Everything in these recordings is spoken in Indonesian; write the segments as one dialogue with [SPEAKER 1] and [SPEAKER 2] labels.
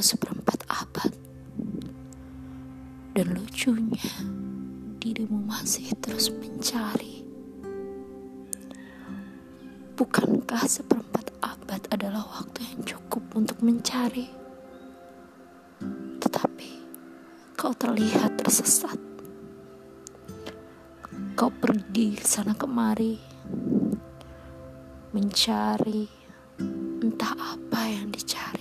[SPEAKER 1] kau seperempat abad. Dan lucunya, dirimu masih terus mencari. Bukankah seperempat abad adalah waktu yang cukup untuk mencari? Tetapi kau terlihat tersesat. Kau pergi sana kemari, mencari entah apa yang dicari.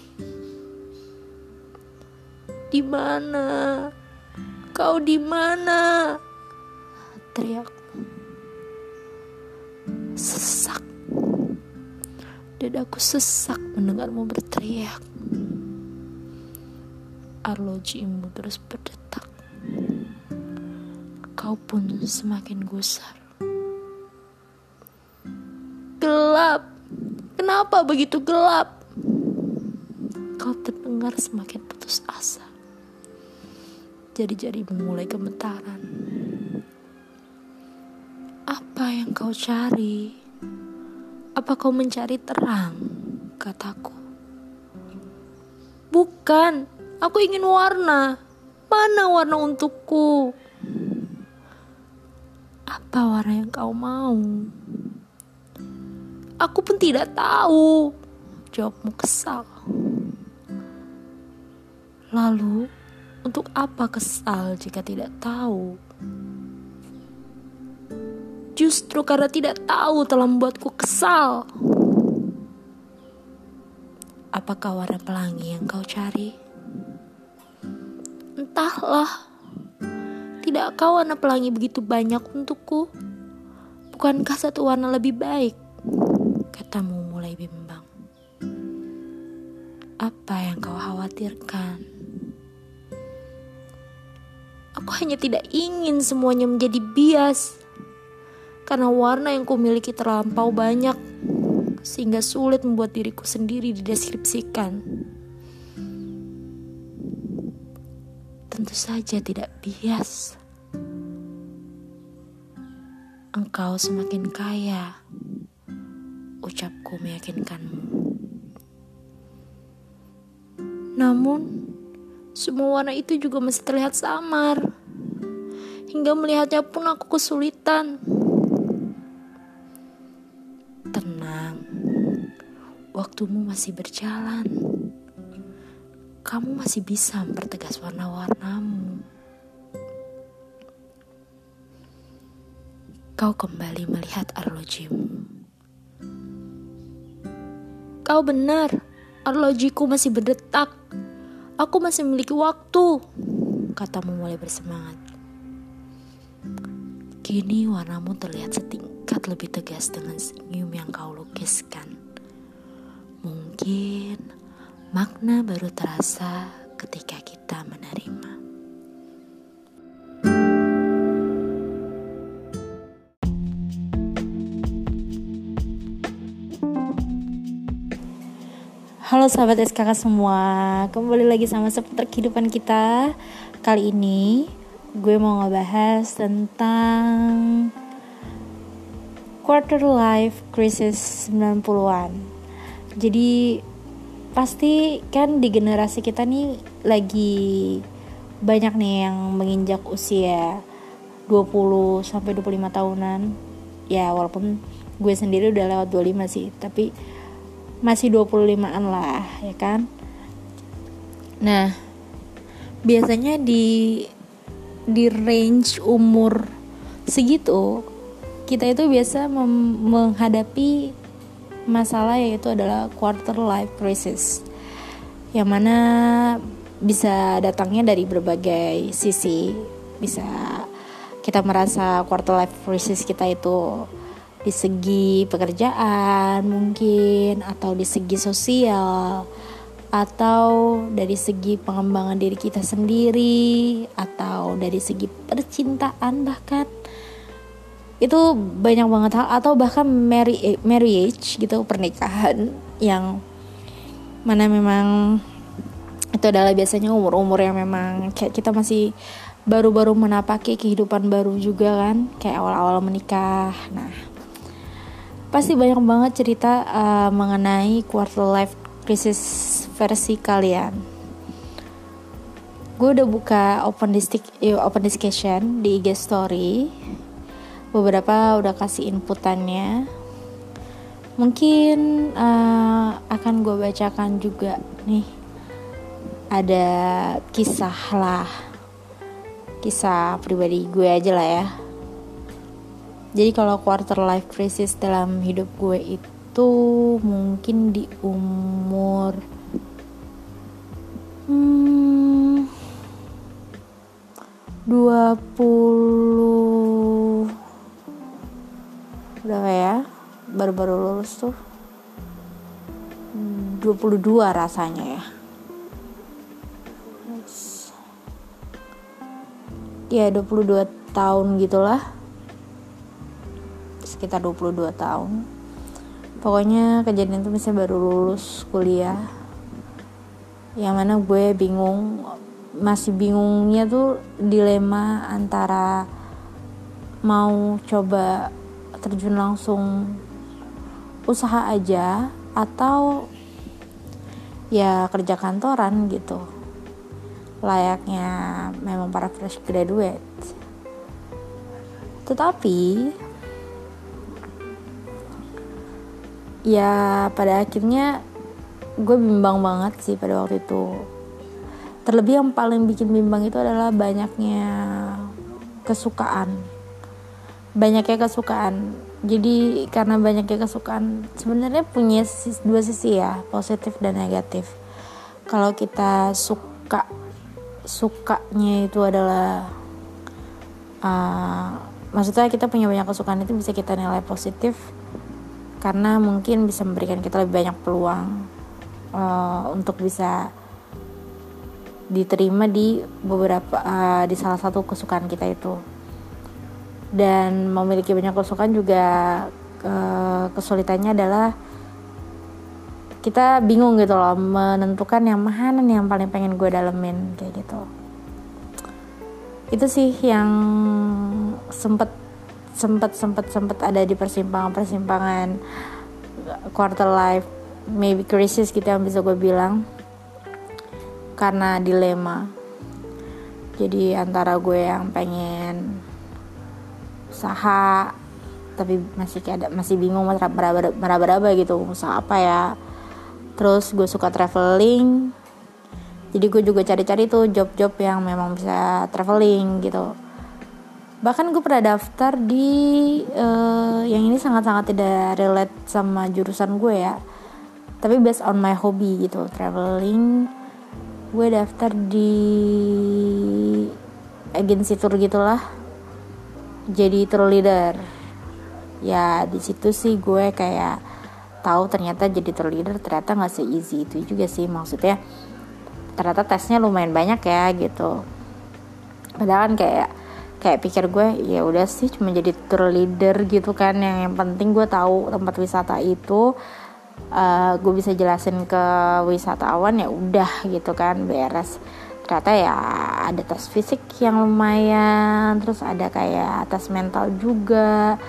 [SPEAKER 1] Di mana? Kau di mana? Teriak. Sesak. Dadaku sesak mendengarmu berteriak. Arlojimu terus berdetak. Kau pun semakin gusar. Gelap. Kenapa begitu gelap? Kau terdengar semakin putus asa. Jadi-jadi memulai gemetaran. Apa yang kau cari? Apa kau mencari terang? Kataku. Bukan, aku ingin warna. Mana warna untukku? Apa warna yang kau mau? Aku pun tidak tahu. Jawabmu kesal. Lalu, untuk apa kesal jika tidak tahu? Justru karena tidak tahu telah membuatku kesal. Apakah warna pelangi yang kau cari? Entahlah. Tidakkah warna pelangi begitu banyak untukku? Bukankah satu warna lebih baik? Katamu mulai bimbang. Apa yang kau khawatirkan? Aku hanya tidak ingin semuanya menjadi bias karena warna yang kumiliki terlampau banyak sehingga sulit membuat diriku sendiri dideskripsikan. Tentu saja tidak bias. Engkau semakin kaya, ucapku meyakinkanmu. Namun, semua warna itu juga masih terlihat samar. Hingga melihatnya pun aku kesulitan. Waktumu masih berjalan. Kamu masih bisa mempertegas warna-warnamu. Kau kembali melihat arlojimu. Kau benar, arlojiku masih berdetak. Aku masih memiliki waktu, katamu mulai bersemangat. Kini warnamu terlihat setingkat lebih tegas dengan senyum yang kau lukiskan. Mungkin makna baru terasa ketika kita menerima. Halo sahabat SKK semua, kembali lagi sama seputar kehidupan kita. Kali ini gue mau ngebahas tentang quarter life crisis 90-an jadi pasti kan di generasi kita nih lagi banyak nih yang menginjak usia 20 sampai 25 tahunan. Ya walaupun gue sendiri udah lewat 25 sih tapi masih 25an lah ya kan? Nah biasanya di di range umur segitu kita itu biasa menghadapi masalah yaitu adalah quarter life crisis yang mana bisa datangnya dari berbagai sisi. Bisa kita merasa quarter life crisis kita itu di segi pekerjaan mungkin atau di segi sosial atau dari segi pengembangan diri kita sendiri atau dari segi percintaan bahkan. Itu banyak banget hal atau bahkan marry, marriage gitu pernikahan yang mana memang itu adalah biasanya umur-umur yang memang kayak kita masih baru-baru menapaki kehidupan baru juga kan kayak awal-awal menikah. Nah pasti banyak banget cerita uh, mengenai quarter life crisis versi kalian. Gue udah buka open disc open discussion di IG story. Beberapa udah kasih inputannya. Mungkin uh, akan gue bacakan juga nih. Ada kisah lah. Kisah pribadi gue aja lah ya. Jadi kalau quarter life crisis dalam hidup gue itu mungkin di umur hmm, 20 berapa ya baru-baru lulus tuh. 22 rasanya ya. Ya 22 tahun gitulah. Sekitar 22 tahun pokoknya kejadian itu misalnya baru lulus kuliah yang mana gue bingung masih bingungnya tuh dilema antara mau coba terjun langsung usaha aja atau ya kerja kantoran gitu. Layaknya memang para fresh graduate. Tetapi ya pada akhirnya gue bimbang banget sih pada waktu itu. Terlebih yang paling bikin bimbang itu adalah banyaknya kesukaan. Banyaknya kesukaan. Jadi karena banyaknya kesukaan sebenarnya punya dua sisi ya positif dan negatif. Kalau kita suka sukanya itu adalah uh, maksudnya kita punya banyak kesukaan itu bisa kita nilai positif karena mungkin bisa memberikan kita lebih banyak peluang uh, untuk bisa diterima di beberapa uh, di salah satu kesukaan kita itu. Dan memiliki banyak kesukaan juga uh, kesulitannya adalah kita bingung gitu loh menentukan yang mana nih yang paling pengen gue dalemin kayak gitu. Itu sih yang sempet sempet sempet sempet ada di persimpangan persimpangan quarter life maybe crisis gitu yang bisa gue bilang karena dilema. Jadi antara gue yang pengen usaha tapi masih kayak ada masih bingung meraba-raba gitu usaha apa ya. Terus gue suka traveling jadi gue juga cari-cari tuh job-job yang memang bisa traveling gitu bahkan gue pernah daftar di uh, yang ini sangat-sangat tidak relate sama jurusan gue ya. Tapi based on my hobby gitu traveling. Gue daftar di agensi tour gitulah. Jadi tour leader. Ya di situ sih gue kayak tahu ternyata jadi tour leader ternyata nggak se easy itu juga sih. Maksudnya ternyata tesnya lumayan banyak ya gitu. Padahal kan kayak kayak pikir gue ya udah sih cuma jadi tour leader gitu kan. Yang yang penting gue tahu tempat wisata itu uh, gue bisa jelasin ke wisatawan ya udah gitu kan beres. Ternyata ya ada tes fisik yang lumayan terus ada kayak tes mental juga.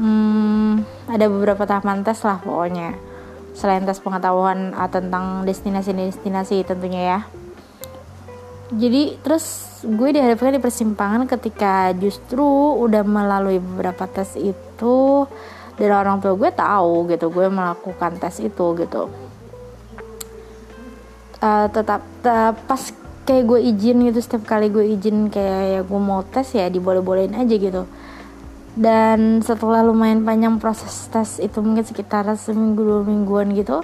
[SPEAKER 1] Hmm, ada beberapa tahapan tes lah pokoknya. Selain tes pengetahuan uh, tentang destinasi-destinasi tentunya ya jadi terus gue dihadapkan di persimpangan ketika justru udah melalui beberapa tes itu dari orang tua gue tahu gitu gue melakukan tes itu gitu. Uh, tetap uh, pas kayak gue izin gitu setiap kali gue izin kayak ya gue mau tes ya diboleh-bolehin aja gitu. Dan setelah lumayan panjang proses tes itu mungkin sekitar seminggu dua mingguan gitu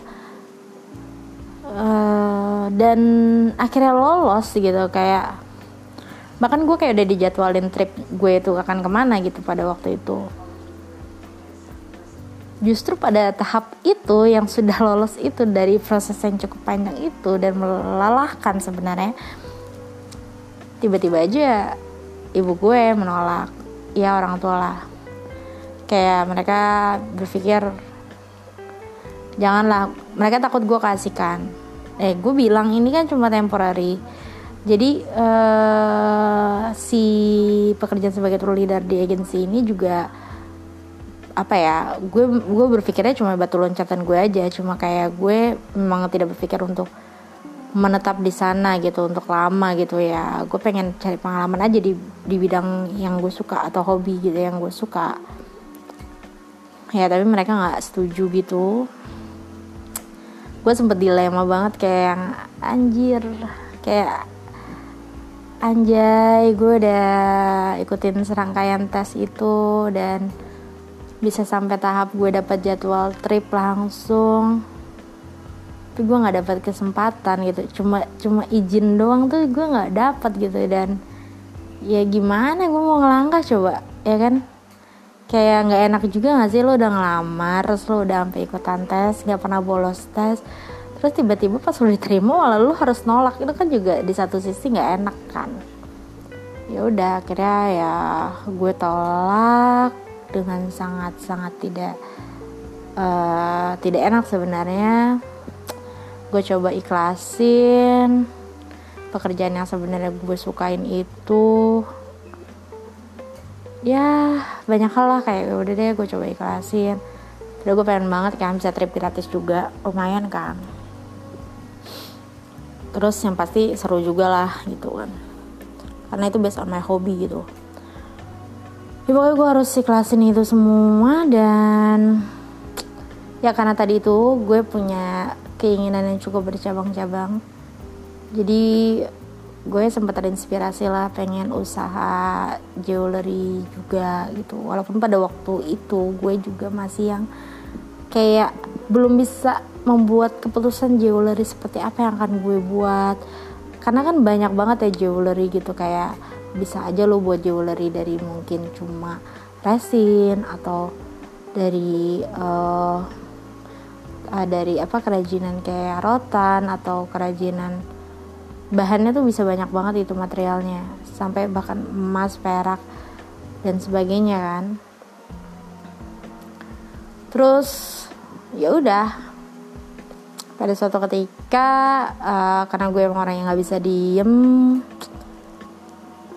[SPEAKER 1] uh, dan akhirnya lolos gitu kayak bahkan gue kayak udah dijadwalin trip gue itu akan ke mana gitu pada waktu itu. Justru pada tahap itu yang sudah lolos itu dari proses yang cukup panjang itu dan melelahkan sebenarnya tiba-tiba aja ibu gue menolak. Ya orang tua lah. Kayak mereka berpikir janganlah mereka takut gue kasihkan eh gue bilang ini kan cuma temporary. Jadi uh, si pekerjaan sebagai tour leader di agensi ini juga apa ya gue gue berpikirnya cuma batu loncatan gue aja. Cuma kayak gue memang tidak berpikir untuk menetap di sana gitu untuk lama gitu ya. Gue pengen cari pengalaman aja di di bidang yang gue suka atau hobi gitu yang gue suka. Ya tapi mereka nggak setuju gitu gue sempet dilema banget kayak yang anjir kayak anjay gue udah ikutin serangkaian tes itu dan bisa sampai tahap gue dapat jadwal trip langsung. Tapi gue nggak dapat kesempatan gitu. Cuma cuma izin doang tuh gue nggak dapat gitu dan ya gimana gue mau ngelangkah coba ya kan kayak nggak enak juga gak sih? Lo udah ngelamar terus lo udah sampai ikutan tes nggak pernah bolos tes. Terus tiba-tiba pas lo diterima malah lo harus nolak. Itu kan juga di satu sisi nggak enak kan? Ya udah akhirnya ya gue tolak dengan sangat sangat tidak uh, tidak enak sebenarnya. Gue coba ikhlasin pekerjaan yang sebenarnya gue sukain itu ya banyak hal lah kayak udah deh gue coba ikhlasin. Udah gue pengen banget kan bisa trip gratis juga lumayan kan. Terus yang pasti seru juga lah gitu kan. Karena itu based on my hobby gitu. Ya pokoknya gue harus ikhlasin itu semua dan ya karena tadi itu gue punya keinginan yang cukup bercabang-cabang. Jadi gue sempat terinspirasi lah pengen usaha jewelry juga gitu. Walaupun pada waktu itu gue juga masih yang kayak belum bisa membuat keputusan jewelry seperti apa yang akan gue buat. Karena kan banyak banget ya jewelry gitu kayak bisa aja lo buat jewelry dari mungkin cuma resin atau dari uh, dari apa kerajinan kayak rotan atau kerajinan bahannya tuh bisa banyak banget itu materialnya. Sampai bahkan emas perak dan sebagainya kan. Terus ya udah. Pada suatu ketika uh, karena gue emang orang yang nggak bisa diem.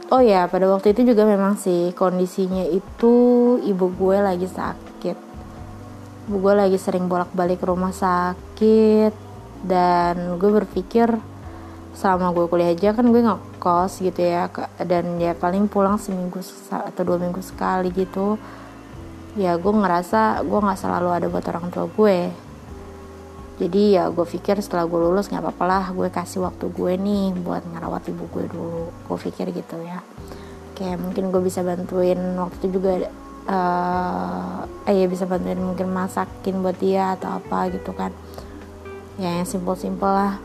[SPEAKER 1] Oh ya pada waktu itu juga memang sih kondisinya itu ibu gue lagi sakit. Gue lagi sering bolak-balik rumah sakit. Dan gue berpikir selama gue kuliah aja kan gue nggak kos gitu ya dan ya paling pulang seminggu atau dua minggu sekali gitu. Ya gue ngerasa gue nggak selalu ada buat orang tua gue. Jadi ya gue pikir setelah gue lulus nggak apa-apa lah gue kasih waktu gue nih buat ngerawat ibu gue dulu. Gue pikir gitu ya. Kayak mungkin gue bisa bantuin waktu itu juga uh, eh ya bisa bantuin mungkin masakin buat dia atau apa gitu kan. Ya yang simpel-simpel lah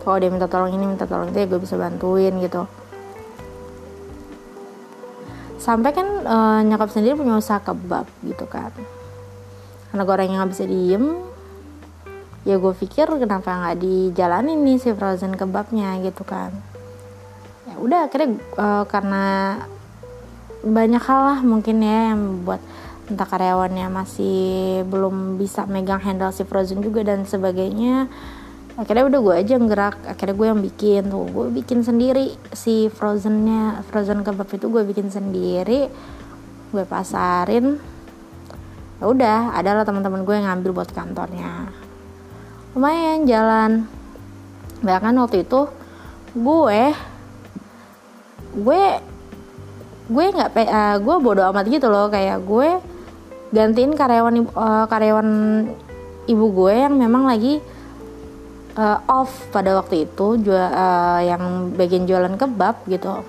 [SPEAKER 1] kalau dia minta tolong ini minta tolong itu ya gue bisa bantuin gitu. Sampai kan uh, nyokap sendiri punya usaha kebab gitu kan. Karena gue orang yang nggak bisa diem ya gue pikir kenapa nggak dijalanin nih si frozen kebabnya gitu kan. Ya udah akhirnya uh, karena banyak hal lah mungkin ya yang buat entah karyawannya masih belum bisa megang handle si frozen juga dan sebagainya akhirnya udah gue aja ngerak akhirnya gue yang bikin. Tuh gue bikin sendiri si frozennya frozen kebab itu gue bikin sendiri gue pasarin. Ya udah adalah teman-teman gue yang ngambil buat kantornya. Lumayan jalan. Bahkan waktu itu gue gue gue nggak uh, gue bodoh amat gitu loh. Kayak gue gantiin karyawan uh, karyawan ibu gue yang memang lagi uh, off pada waktu itu jual uh, yang bagian jualan kebab gitu.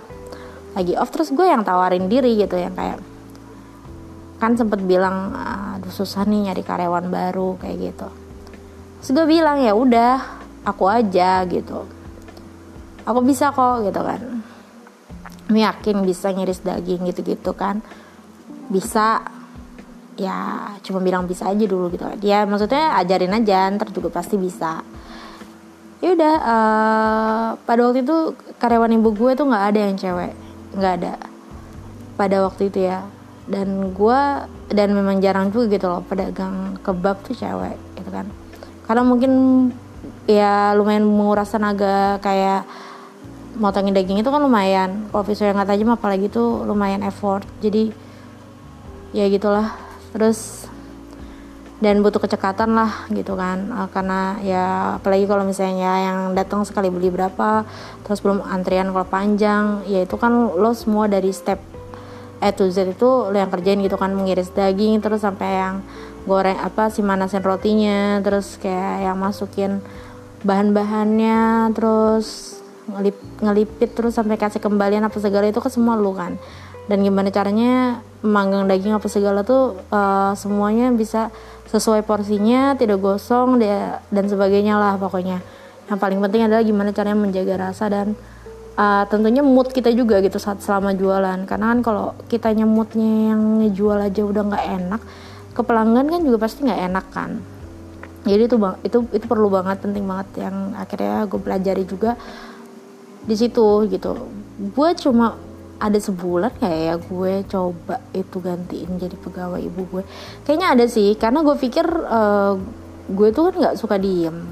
[SPEAKER 1] Lagi off terus gue yang tawarin diri gitu yang kayak kan sempet bilang aduh susah nih nyari karyawan baru kayak gitu. Terus gue bilang ya udah aku aja gitu. Aku bisa kok gitu kan. Yakin bisa ngiris daging gitu-gitu kan. Bisa. Ya cuma bilang bisa aja dulu gitu. Dia maksudnya ajarin aja ntar juga pasti bisa ya udah uh, pada waktu itu karyawan ibu gue tuh nggak ada yang cewek nggak ada. Pada waktu itu ya. Dan gue dan memang jarang juga gitu loh pedagang kebab tuh cewek gitu kan. Karena mungkin ya lumayan menguras tenaga kayak motongin daging itu kan lumayan. Kalau pisau yang nggak tajam apalagi tuh lumayan effort. Jadi ya gitulah. Terus dan butuh kecekatan lah gitu kan. Uh, karena ya apalagi kalau misalnya yang datang sekali beli berapa terus belum antrian kalau panjang ya itu kan lo semua dari step A to Z itu lo yang kerjain gitu kan. Mengiris daging terus sampai yang goreng apa sih manasin rotinya terus kayak yang masukin bahan-bahannya terus ngelip ngelipit terus sampai kasih kembalian apa segala itu ke semua lu kan. Dan gimana caranya manggang daging apa segala tuh uh, semuanya bisa sesuai porsinya tidak gosong dan sebagainya lah pokoknya. Yang paling penting adalah gimana caranya menjaga rasa dan uh, tentunya mood kita juga gitu saat selama jualan. Karena kan kalau kita nyemutnya yang ngejual aja udah nggak enak ke pelanggan kan juga pasti nggak enak kan. Jadi itu itu itu perlu banget penting banget yang akhirnya gue pelajari juga di situ gitu. Gue cuma ada sebulan kayak ya gue coba itu gantiin jadi pegawai ibu gue? Kayaknya ada sih karena gue pikir uh, gue tuh kan nggak suka diem.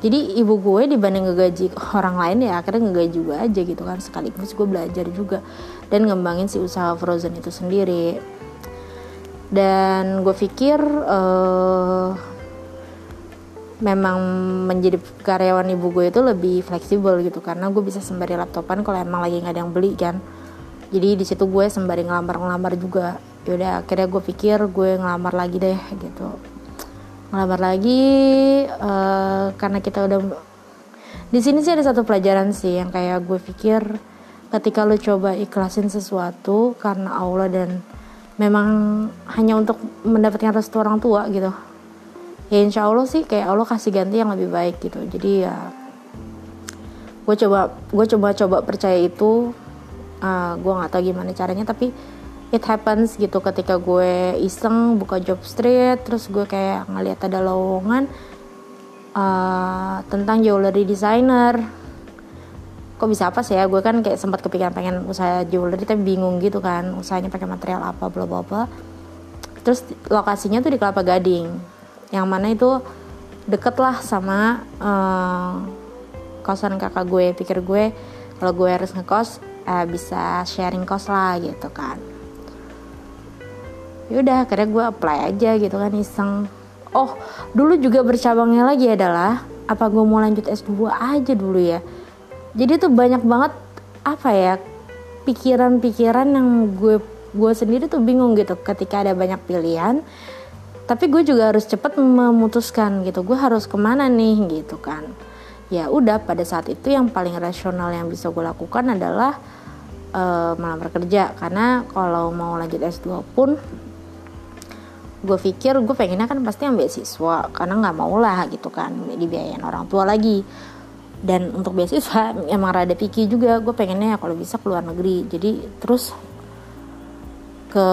[SPEAKER 1] Jadi ibu gue dibanding ngegaji orang lain ya akhirnya ngegaji juga aja gitu kan sekaligus gue belajar juga dan ngembangin si usaha frozen itu sendiri. Dan gue pikir uh, memang menjadi karyawan ibu gue itu lebih fleksibel gitu karena gue bisa sembari laptopan kalau emang lagi nggak ada yang beli kan jadi di situ gue sembari ngelamar-ngelamar juga. Yaudah akhirnya gue pikir gue ngelamar lagi deh gitu. Ngelamar lagi uh, karena kita udah di sini sih ada satu pelajaran sih yang kayak gue pikir ketika lo coba ikhlasin sesuatu karena Allah dan memang hanya untuk mendapatkan restu orang tua gitu. Ya insya Allah sih kayak Allah kasih ganti yang lebih baik gitu. Jadi ya gue coba gue coba coba percaya itu uh, ah, gue nggak tahu gimana caranya tapi it happens gitu ketika gue iseng buka job street terus gue kayak ngeliat ada lowongan uh, tentang jewelry designer. Kok bisa apa sih ya? Gue kan kayak sempat kepikiran pengen usaha jewelry tapi bingung gitu kan usahanya pakai material apa bla bla bla. Terus lokasinya tuh di Kelapa Gading. Yang mana itu deket lah sama uh, kosan kakak gue pikir gue kalau gue harus ngekos uh, bisa sharing kos lah gitu kan. Yaudah akhirnya gue apply aja gitu kan iseng. Oh dulu juga bercabangnya lagi adalah apa gue mau lanjut S2 aja dulu ya? Jadi tuh banyak banget apa ya pikiran-pikiran yang gue gue sendiri tuh bingung gitu ketika ada banyak pilihan. Tapi gue juga harus cepat memutuskan gitu gue harus ke mana nih gitu kan ya udah pada saat itu yang paling rasional yang bisa gue lakukan adalah uh, melamar kerja. Karena kalau mau lanjut S2 pun gue pikir gue pengennya kan pasti ambil siswa. Karena nggak mau lah gitu kan dibiayain orang tua lagi. Dan untuk beasiswa emang rada picky juga. Gue pengennya kalau bisa keluar negeri. Jadi terus ke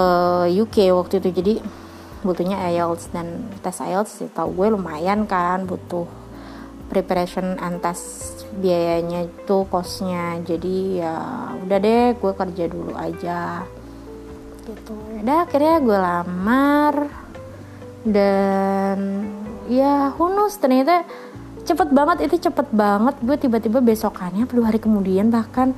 [SPEAKER 1] UK waktu itu. Jadi butuhnya IELTS dan tes IELTS tahu gue lumayan kan butuh preparation and test biayanya itu kosnya jadi ya udah deh gue kerja dulu aja. Gitu. Udah akhirnya gue lamar. Dan ya hunus ternyata cepet banget itu cepet banget. Gue tiba-tiba besokannya dua hari kemudian bahkan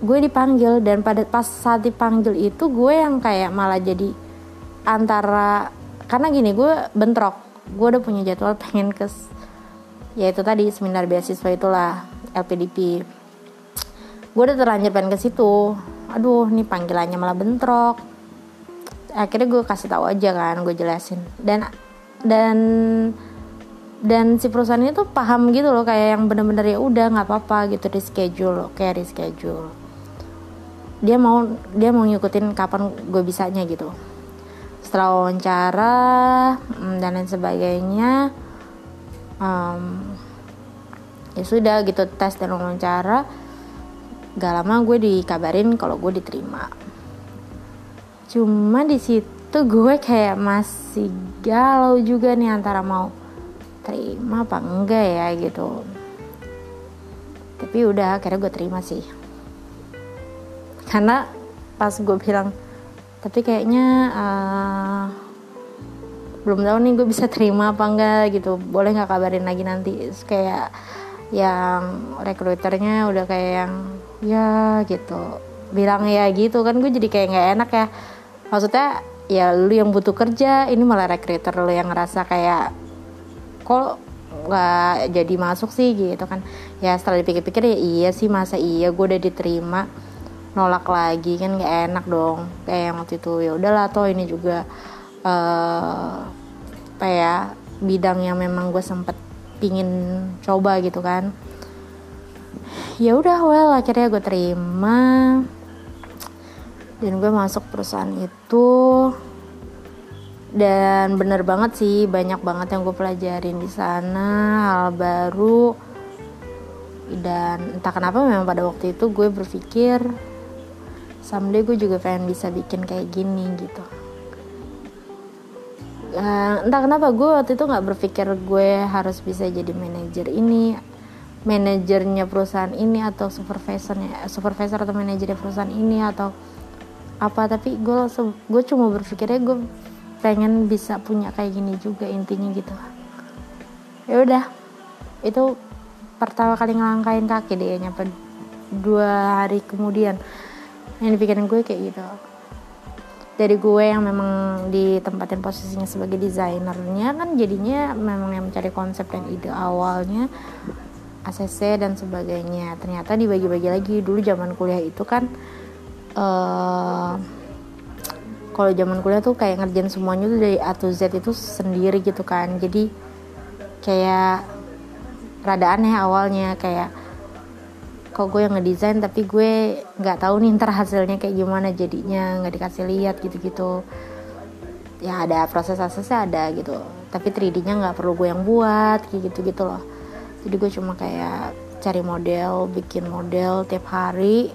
[SPEAKER 1] gue dipanggil. Dan pada pas saat dipanggil itu gue yang kayak malah jadi antara karena gini gue bentrok. Gue udah punya jadwal pengen ke ya itu tadi seminar beasiswa itulah LPDP gue udah terlanjur pengen ke situ. Aduh ini panggilannya malah bentrok. Akhirnya gue kasih tahu aja kan gue jelasin. Dan dan dan si perusahaan itu paham gitu loh kayak yang bener-bener ya udah nggak apa-apa gitu di schedule kayak di schedule dia mau dia mau ngikutin kapan gue bisanya gitu. Setelah wawancara mm, dan lain sebagainya um, ya sudah gitu tes dan wawancara. Gak lama gue dikabarin kalau gue diterima. Cuma di situ gue kayak masih galau juga nih antara mau terima apa enggak ya gitu. Tapi udah akhirnya gue terima sih. Karena pas gue bilang tapi kayaknya uh, belum tahu nih gue bisa terima apa enggak gitu. Boleh nggak kabarin lagi nanti? Kayak yang rekruternya udah kayak yang ya gitu. Bilang ya gitu kan gue jadi kayak nggak enak ya. Maksudnya ya lu yang butuh kerja ini malah recruiter lu yang ngerasa kayak kok nggak jadi masuk sih? Gitu kan. Ya setelah dipikir-pikir ya iya sih masa iya gue udah diterima. Nolak lagi kan gak enak dong. Kayak yang waktu itu ya udahlah toh ini juga uh, apa ya bidang yang memang gue sempet pingin coba gitu kan. Ya udah well akhirnya gue terima. Dan gue masuk perusahaan itu. Dan bener banget sih banyak banget yang gue pelajarin di sana hal baru. Dan entah kenapa memang pada waktu itu gue berpikir someday gue juga pengen bisa bikin kayak gini gitu uh, entah kenapa gue waktu itu nggak berpikir gue harus bisa jadi manajer ini manajernya perusahaan ini atau supervisornya supervisor atau manajernya perusahaan ini atau apa. Tapi gue gue cuma berpikirnya gue pengen bisa punya kayak gini juga intinya gitu. Ya udah itu pertama kali ngelangkain kaki deh nyampe dua hari kemudian. Yang dipikirin gue kayak gitu dari gue yang memang ditempatin posisinya sebagai desainernya kan jadinya memang yang mencari konsep dan ide awalnya ACC dan sebagainya. Ternyata dibagi-bagi lagi. Dulu zaman kuliah itu kan uh, kalau zaman kuliah tuh kayak ngerjain semuanya tuh dari A to Z itu sendiri gitu kan. Jadi kayak rada aneh awalnya kayak kok gue yang ngedesain tapi gue nggak tahu nih ntar hasilnya kayak gimana jadinya nggak dikasih lihat gitu-gitu. Ya ada proses prosesnya ada gitu. Tapi 3D-nya nggak perlu gue yang buat kayak gitu-gitu loh. Jadi gue cuma kayak cari model bikin model tiap hari